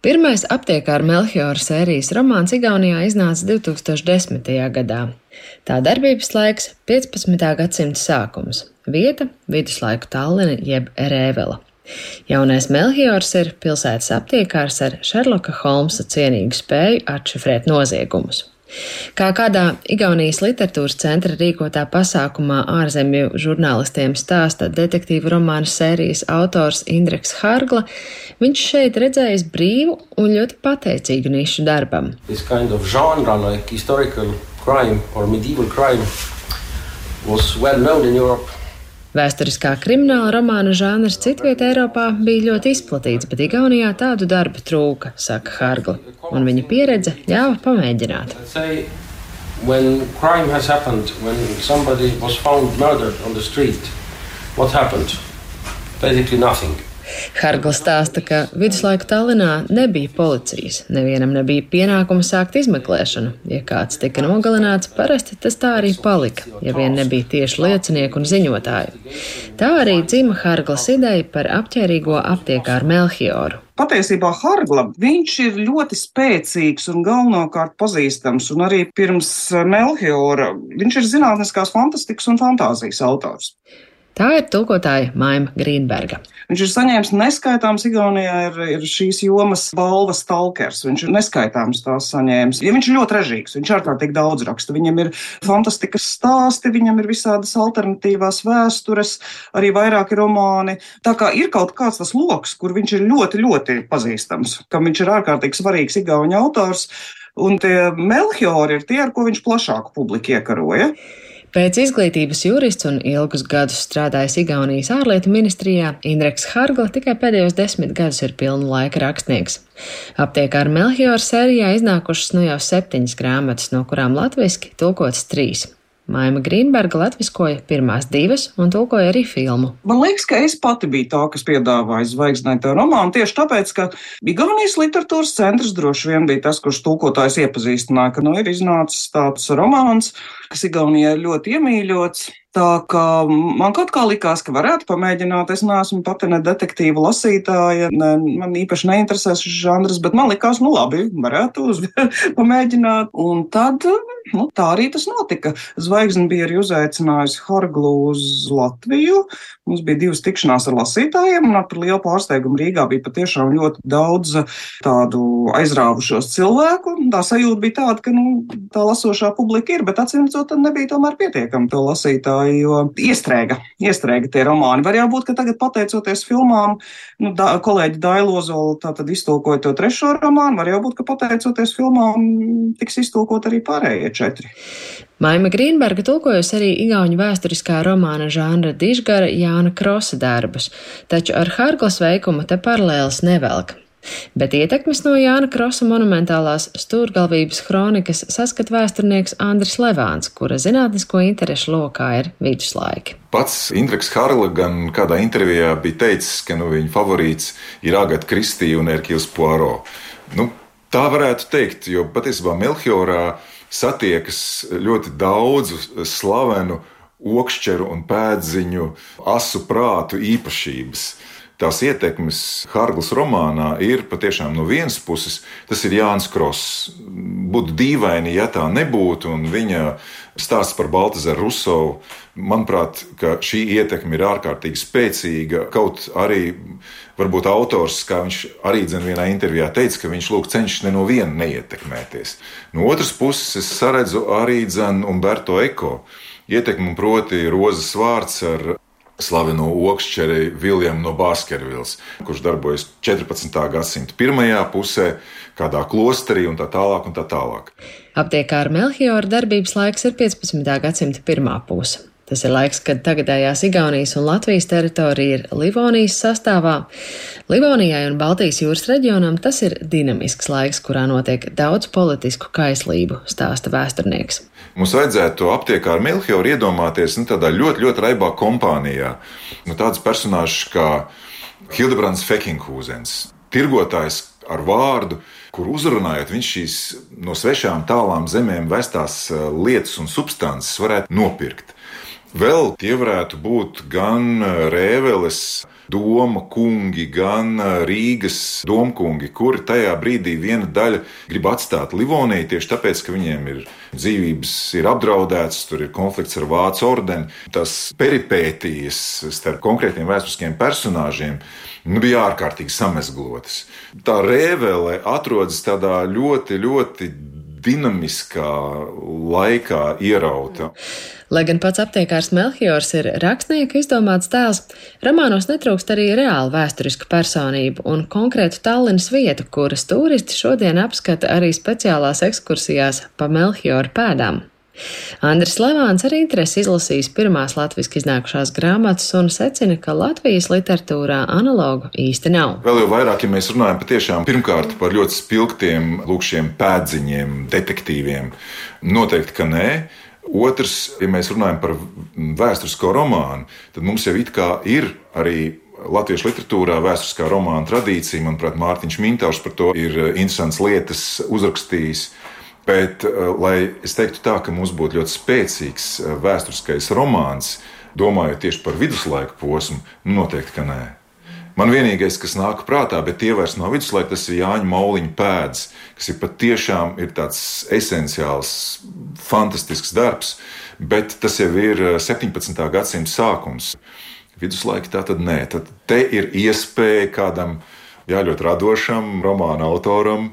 Pirmais aptiekāra Melchiora sērijas romāns Igaunijā iznāca 2010. gadā. Tā darbības laiks - 15. gadsimta sākums, vieta - viduslaiku Tallina jeb Rēvela. Jaunais Melchiors ir pilsētas aptiekārs ar Šerloka Holmsa cienīgu spēju atšifrēt noziegumus. Kā kādā Igaunijas literatūras centra rīkotā pasākumā ārzemju žurnālistiem stāsta detektīvu romānu sērijas autors Indreks Hārgla, viņš šeit redzējis brīvu un ļoti pateicīgu nišu darbam. Kind of genre, like crime or medieval crime was well known in Europe Vēsturiskā krimināla romāna žanrs citvietā Eiropā bija ļoti izplatīts, bet Igaunijā tādu darbu trūka, saka Hārgla, un viņa pieredze ļāva pamēģināt. When crime has happened, when somebody was found murdered on the street, what happened? Basically nothing. Hargla stāsta, ka viduslaiku Tallinā nebija policijas. Nevienam nebija pienākuma sākt izmeklēšanu. Ja kāds tika nogalināts, parasti tas tā arī palika, ja vien nebija tieši liecinieku un ziņotāju. Tā arī dzima Harglas ideja par apģērīgo aptiekāru Melchioru. Patiesībā Hargla viņš ir ļoti spēcīgs un galvenokārt pazīstams, un arī pirms Melchiora viņš ir zinātniskās fantastikas un fantāzijas autors. Tā ir tulkotāja Maima Grīnberga. Viņš ir saņēmis neskaitāms, Igaunijā ir, ir šīs jomas balvas talkers. Viņš ir neskaitāms tās saņēmis. Ja viņš ir ļoti režīgs, viņš ārkārtīgi daudz raksta. Viņam ir fantastikas stāsti, viņam ir visādas alternatīvās vēstures, arī vairāki romāni. Tā kā ir kaut kāds tas lokus, kur viņš ir ļoti, ļoti pazīstams, kam viņš ir ārkārtīgi svarīgs Igauņu autors. Un tie Melchiori ir tie, ar ko viņš plašāku publiku iekaroja. Pēc izglītības jurists un ilgus gadus strādājis Igaunijas ārlietu ministrijā, Indreks Hargla tikai pēdējos desmit gadus ir pilna laika rakstnieks. Aptiekā ar Melchioru sērijā iznākušas nu jau septiņas grāmatas, no kurām latviski tulkots trīs. Maima Grīnberga latviskoja pirmās divas un tulkoja arī filmu. Man liekas, ka es pati biju tā, kas piedāvāja zvaigznēto romānu tieši tāpēc, ka Igaunijas literatūras centrs droši vien bija tas, kurš tulkotājs iepazīstināja, ka nu ir iznācis tāds romāns, kas Igaunijā ir ļoti iemīļots. Tā kā man kaut kā likās, ka varētu pamēģināt. Es neesmu pati ne detektīva lasītāja, ne, man īpaši neinteresē šis žanrs, bet man likās, nu labi, varētu uz, pamēģināt. Un tad nu, tā arī tas notika. Zvaigzne bija arī uzaicinājusi Harglu uz Latviju. Mums bija divas tikšanās ar lasītājiem, un par lielu pārsteigumu Rīgā bija patiešām ļoti daudz tādu aizrāvušos cilvēku. Tā sajūta bija tāda, ka nu, tā lasošā publika ir, bet acīm redzot, nebija tomēr pietiekami to lasītāju jo iestrēga, iestrēga tie romāni. Var jau būt, ka tagad pateicoties filmām, nu, da, kolēģi Dailozola tātad iztulkoja to trešo romānu, var jau būt, ka pateicoties filmām tiks iztulkot arī pārējie četri. Maima Grīnberga tulkojusi arī igauņu vēsturiskā romāna žanra dižgara Jāna Krosa darbus, taču ar Harglas veikumu te paralēlis nevelk. Bet ietekmes no Jāna Krosa monumentālās stūrgalvības kronikas saskat vēsturnieks Andris Levāns, kura zinātnisko interešu lokā ir viduslaiki. Pats Indreks Harla gan kādā intervijā bija teicis, ka nu, viņa favorīts ir Agata Kristīna un Erkils Poirot. Nu, tā varētu teikt, jo patiesībā Melchiorā satiekas ļoti daudzu slavenu okšķeru un pēdziņu asu prātu īpašības tās ietekmes Hārglas romānā ir patiešām no vienas puses, tas ir Jānis Kross. Būtu dīvaini, ja tā nebūtu, un viņa stāsts par Baltasaru Rusovu, manuprāt, šī ietekme ir ārkārtīgi spēcīga. Kaut arī varbūt autors, kā viņš arī vienā intervijā teica, ka viņš lūk cenšas ne no viena neietekmēties. No otras puses, es saredzu arī dzenu Umberto Eko ietekmi, proti, rozes vārds ar slaveno okšķeri Viljamu no Baskervils, kurš darbojas 14. gadsimta pirmajā pusē, kādā klosterī un tā tālāk. Un tā tālāk. Aptiekā ar Melchioru darbības laiks ir 15. gadsimta pirmā puse. Tas ir laiks, kad tagadējās Igaunijas un Latvijas teritorija ir Livonijas sastāvā. Livonijai un Baltijas jūras reģionam tas ir dinamisks laiks, kurā notiek daudz politisku kaislību, stāsta vēsturnieks. Mums vajadzētu aptiekā ar Milhioru iedomāties nu, tādā ļoti, ļoti raibā kompānijā. Nu, tāds personāžs kā Hildebrands Fekinghūzens, tirgotājs ar vārdu, kur uzrunājot, viņš šīs no svešām tālām zemēm vestās eh, lietas un substances varētu nopirkt. Vēl tie varētu būt gan Rēveles doma kungi, gan Rīgas domkungi, kuri tajā brīdī viena daļa grib atstāt Livoniju tieši tāpēc, ka viņiem ir dzīvības ir apdraudētas, tur ir konflikts ar Vācu ordeni. Tas peripētijas starp konkrētiem vēsturiskiem personāžiem nu, bija ārkārtīgi samezglotas. Tā rēvele atrodas tādā ļoti, ļoti dinamiskā laikā ierauta. Lai gan pats aptiekārs Melchiors ir rakstnieka izdomāts tēls, romānos netrūkst arī reāli vēsturisku personību un konkrētu Tallinas vietu, kuras turisti šodien apskata arī speciālās ekskursijās pa Melchiora pēdām. Andris Levāns ar interesi izlasījis pirmās latviešu iznākušās grāmatas un secina, ka Latvijas literatūrā analogu īsti nav. Vēl jau vairāk, ja mēs runājam patiešām pirmkārt par ļoti spilgtiem lūkšiem pēdziņiem, detektīviem, noteikti, ka nē. Otrs, ja mēs runājam par vēsturisko romānu, tad mums jau it kā ir arī Latviešu literatūrā vēsturiskā romāna tradīcija. Manuprāt, Mārtiņš Mintāvs par to ir interesants lietas uzrakstījis. Bet, eh, lai es teiktu tā, ka mums būtu ļoti spēcīgs eh, vēsturiskais romāns, domājot tieši par viduslaiku posmu, nu noteikti, ka nē. Man vienīgais, kas nāk prātā, bet tie vairs nav viduslaika, tas ir Jāņa Mauliņa pēdas, kas ir patiešām ir tāds esenciāls, fantastisks darbs, bet tas jau ir 17. Eh, gadsimta sākums. Viduslaika tā tad nē, tad te ir iespēja kādam jā, ļoti radošam romāna autoram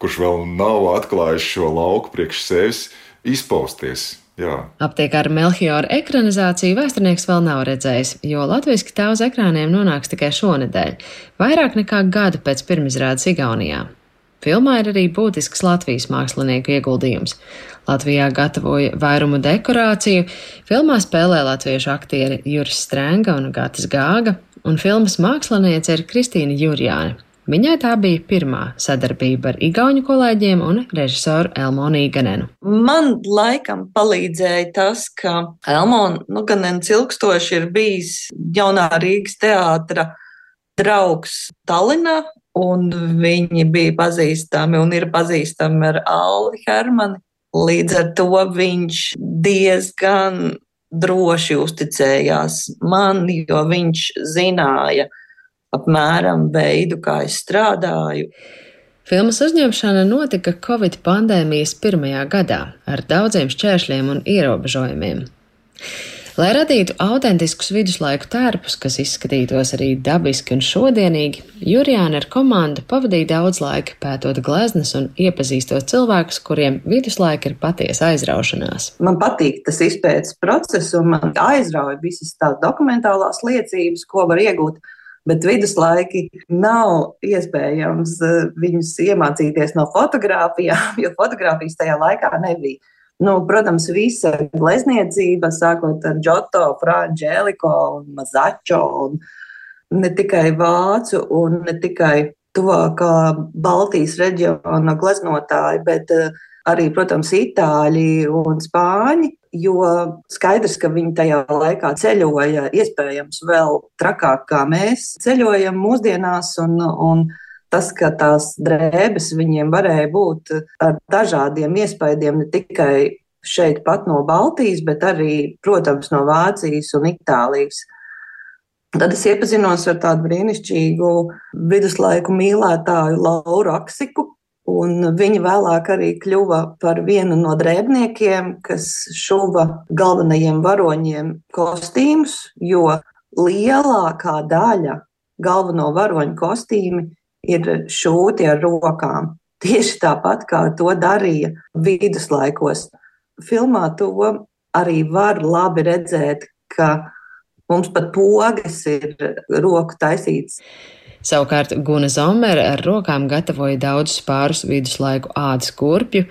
kurš vēl nav atklājis šo lauku priekš sevis, izpausties. Jā. Aptiek ar Melchiora ekranizāciju vēsturnieks vēl nav redzējis, jo latviešu tā uz ekrāniem nonāks tikai šonadēļ, vairāk nekā gadu pēc pirmizrādes Igaunijā. Filmā ir arī būtisks Latvijas mākslinieku ieguldījums. Latvijā gatavoja vairumu dekorāciju, filmā spēlē latviešu aktieri Juris Strenga un Gatis Gāga, un filmas māksliniece ir Kristīna Jurjāne. Viņai tā bija pirmā sadarbība ar igauņu kolēģiem un režisoru Elmonu Iganenu. Man laikam palīdzēja tas, ka Elmona nu, Iganens ilgstoši ir bijis jaunā Rīgas teātra draugs Tallinā, un viņi bija pazīstami un ir pazīstami ar Alvi Hermani. Līdz ar to viņš diezgan droši uzticējās man, jo viņš zināja, apmēram veidu, kā es strādāju. Filmas uzņemšana notika Covid pandēmijas pirmajā gadā ar daudziem šķēršļiem un ierobežojumiem. Lai radītu autentiskus viduslaiku tērpus, kas izskatītos arī dabiski un šodienīgi, Jurijāna ar komandu pavadīja daudz laika pētot gleznas un iepazīstot cilvēkus, kuriem viduslaika ir patiesa aizraušanās. Man patīk tas izpētes process, un man aizrauja visas tās dokumentālās liecības, ko var iegūt Bet viduslaiki nav iespējams eh, viņus iemācīties no fotografijām, jo fotografijas tajā laikā nebija. Nu, protams, visa glezniecība, sākot ar Džoto, Frančēliko un Mazačo, un ne tikai vācu, un ne tikai tuvākā Baltijas reģiona gleznotāji, bet uh, arī, protams, itāļi un spāņi. Jo skaidrs, ka viņi tajā laikā ceļoja iespējams vēl trakāk kā mēs ceļojam mūsdienās. Un, un tas, ka tās drēbes viņiem varēja būt ar dažādiem iespaidiem, ne tikai šeit pat no Baltijas, bet arī, protams, no Vācijas un Itālijas. Tad es iepazinos ar tādu brīnišķīgu viduslaiku mīlētāju Lauru Aksiku, Un viņa vēlāk arī kļuva par vienu no drēbniekiem, kas šuva galvenajiem varoņiem kostīmus, jo lielākā daļa galveno varoņu kostīmi ir šūti ar rokām. Tieši tāpat kā to darīja viduslaikos. Filmā to arī var labi redzēt, ka mums pat pogas ir roku taisītas Savukārt Guna Zomere ar rokām gatavoja daudzus pārus viduslaiku ādas kurpju,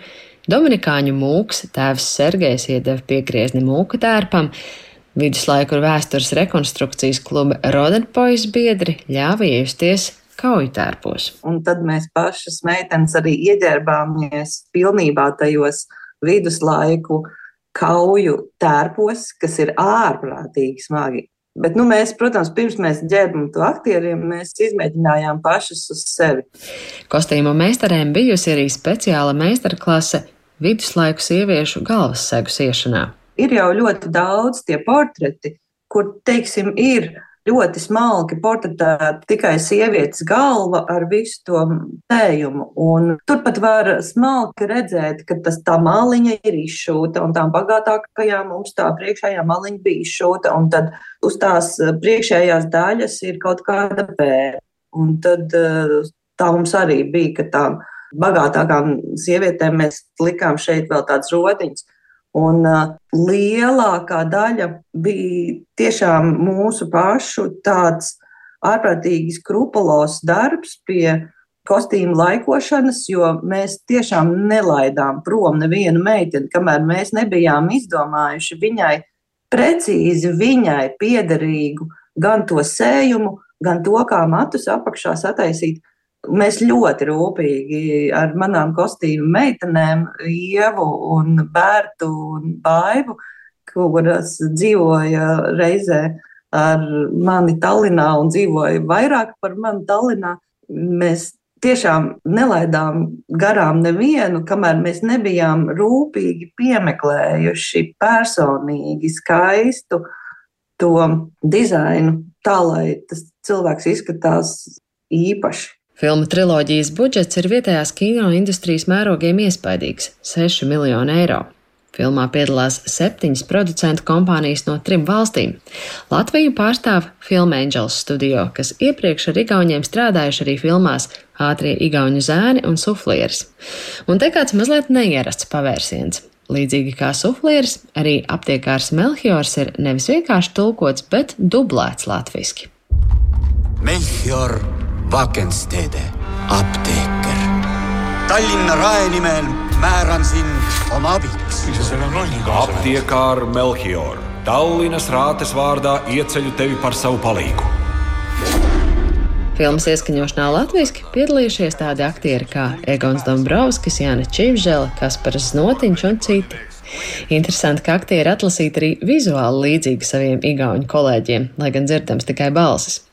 Dominikāņu mūks tēvs Sergejs iedeva piegriezni mūka tērpam, viduslaiku vēstures rekonstrukcijas kluba Rodenpojas biedri ļāva iesties kauju tērpos. Un tad mēs pašas meitenes arī ieģērbāmies pilnībā tajos viduslaiku kauju tērpos, kas ir ārprātīgi smagi. Bet nu, mēs, protams, pirms mēs ģērbam to aktieriem, mēs izmēģinājām pašas uz sevi. Kostīmu meistarēm bijusi arī speciāla meistarklase viduslaiku sieviešu galvas segu siešanā. Ir jau ļoti daudz tie portreti, kur, teiksim, ir ļoti smalki portretēta tikai sievietes galva ar visu to tējumu. Un turpat var smalki redzēt, ka tas tā māliņa ir izšūta, un tām bagātākajām mums tā priekšējā māliņa bija izšūta, un tad uz tās priekšējās daļas ir kaut kāda pēra. Un tad eh, tā mums arī bija, ka tām bagātākām sievietēm mēs likām šeit vēl tādas rodiņas. Un uh, lielākā daļa bija tiešām mūsu pašu tāds ārprātīgi skrupulos darbs pie kostīmu laikošanas, jo mēs tiešām nelaidām prom nevienu meiteni, kamēr mēs nebijām izdomājuši viņai precīzi viņai piederīgu gan to sējumu, gan to, kā matus apakšā sataisīt. Mēs ļoti rūpīgi ar manām kostīmu meitenēm, Ievu un Bērtu un Baivu, kuras dzīvoja reizē ar mani Tallinā un dzīvoja vairāk par mani Tallinā. Mēs tiešām nelaidām garām nevienu, kamēr mēs nebijām rūpīgi piemeklējuši personīgi skaistu to dizainu, tā lai tas cilvēks izskatās īpaši. Filmu triloģijas budžets ir vietējās kino industrijas mērogiem iespaidīgs - 6 miljoni eiro. Filmā piedalās septiņas producentu kompānijas no trim valstīm. Latviju pārstāv Film Angels studio, kas iepriekš ar Igauniem strādājuši arī filmās Ātrie Igauņu zēni un Suflieris. Un te kāds mazliet neierasts pavērsiens. Līdzīgi kā suflieris, arī aptiekārs Melchiors ir nevis vienkārši tulkots, bet dublēts latviski. Melchior Vakensteede, apteeker. Tallinna Rae nimel määran sind oma abiks. aptiekāra Melchior, Tallinnas rātes vārdā ieceļu tevi par savu palīgu. Filmas ieskaņošanā latviešu piedalījušies tādi aktieri kā Egons Dombrovskis, Jānis Čivžela, Kaspars Znotiņš un citi. Interesanti, ka aktieri atlasīti arī vizuāli līdzīgi saviem igauņu kolēģiem, lai gan dzirdams tikai balsis.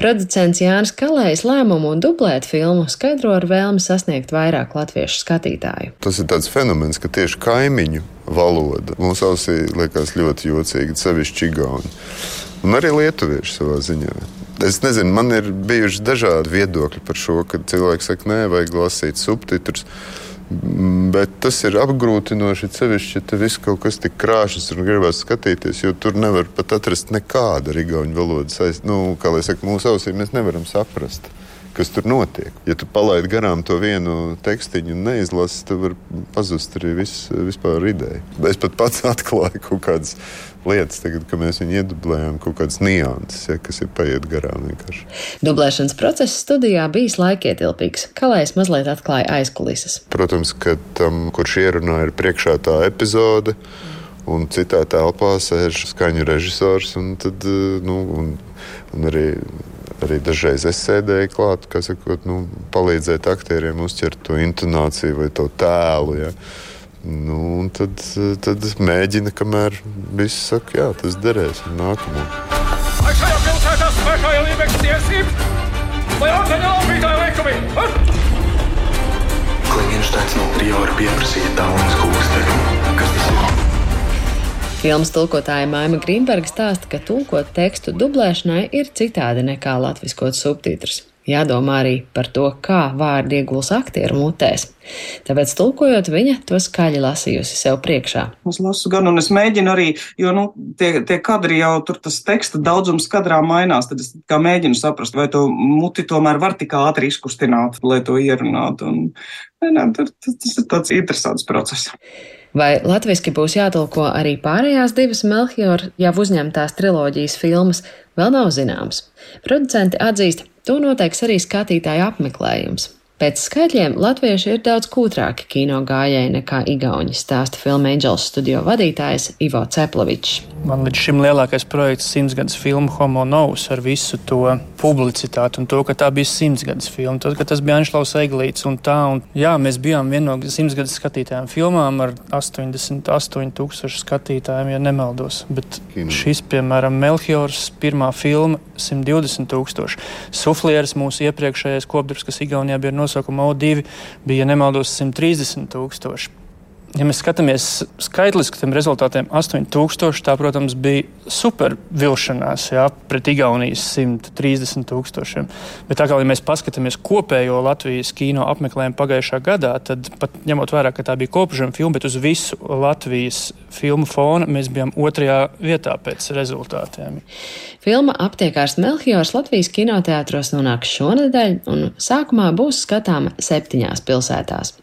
Producents Jānis Kalējs lēmumu dublēt filmu skaidro ar vēlmi sasniegt vairāk latviešu skatītāju. Tas ir tāds fenomens, ka tieši kaimiņu valoda mums ausī liekas ļoti jocīga, sevišķi Igauni. Un arī lietuvieši savā ziņā. Es nezinu, man ir bijuši dažādi viedokļi par šo, ka cilvēki saka, nē, vajag lasīt subtitrus. Bet tas ir apgrūtinoši, sevišķi, ja tev viss kaut kas tik krāšņs un gribas skatīties, jo tur nevar pat atrast nekāda rigauņu valodas. Nu, kā lai saka, mūsu ausīm mēs nevaram saprast kas tur notiek. Ja tu palaidi garām to vienu tekstiņu un neizlasi, tad var pazust arī viss, vispār ideja. Es pat pats atklāju kaut kādas lietas, tagad, kad mēs viņu iedublējām, kaut kādas nianses, ja, kas ir paiet garām. Vienkārši. Dublēšanas process studijā bijis laikietilpīgs. Kalējs mazliet atklāja aizkulises. Protams, ka tam, kurš ierunā, ir priekšā tā epizode. Un citā telpā sēž skaņu režisors, un, tad, nu, un, un arī Arī dažreiz es sēdēju klāt, kas sakot, nu, palīdzēt aktieriem uztvert to intonāciju vai to tēlu. Ja. Nu, tad, tad mēģina, kamēr viss saka, jā, tas derēs un nākamo. Vai šajā pilsētā spēkā ir līmenis tiesības? Vai ordeņa laupītāja likumi? Klingensteins no priora pieprasīja daunas kūsteņu. Kas? Filmas tulkotāja Maima Grīmberga stāsta, ka tulkot tekstu dublēšanai ir citādi nekā latviskot subtitrus. Jādomā arī par to, kā vārdi ieguls aktieru mutēs. Tāpēc, tulkojot, viņa to skaļi lasījusi sev priekšā. Es lasu gan, un es mēģinu arī, jo nu, tie, tie kadri jau tur tas teksta daudzums kadrā mainās. Tad es kā mēģinu saprast, vai to muti tomēr var tik ātri izkustināt, lai to ierunātu. Un, ne, ne, tas ir tāds interesants process. Vai latviešu būs jātulko arī pārējās divas Melchior jau uzņemtās triloģijas filmas, vēl nav zināms. Producenti atzīst, to noteiks arī skatītāju apmeklējums. Pēc skaitļiem latvieši ir daudz kūtrāki kino gājēji nekā igauņi, stāsta filma Angels studio vadītājs Ivo Ceplovičs. Man līdz šim lielākais projekts simtgadus filma Homo Novus ar visu to publicitāti un to, ka tā bija simtgadus filma, to, ka tas bija Anšlaus Eglīts un tā. Un, jā, mēs bijām viena no simtgadus skatītājām filmām ar 88 tūkstošu skatītājiem, ja nemaldos. Bet Kino. šis, piemēram, Melchiors pirmā filma 120 tūkstoši. Suflieris mūsu iepriekšējais kopdarbs, kas Igaunijā bija nosaucums nosaukuma O2 bija nemaldos 130 tūkstoši. Ja mēs skatāmies skaitliski tiem rezultātiem, 8000, tā, protams, bija super vilšanās jā, pret Igaunijas 130 tūkstošiem. Bet tā kā ja mēs paskatāmies kopējo Latvijas kino apmeklējumu pagājušā gadā, tad pat ņemot vērā, ka tā bija kopžama filma, bet uz visu Latvijas filmu fona mēs bijām otrajā vietā pēc rezultātiem. Filma Aptiekārs Melchiors Latvijas kinoteātros nonāks šonadēļ un sākumā būs skatāma septiņās pilsētās.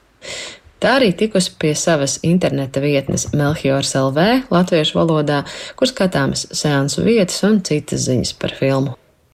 Tā arī tikusi pie savas interneta vietnes Melchiors LV latviešu valodā, kur skatāmas seansu vietas un citas ziņas par filmu.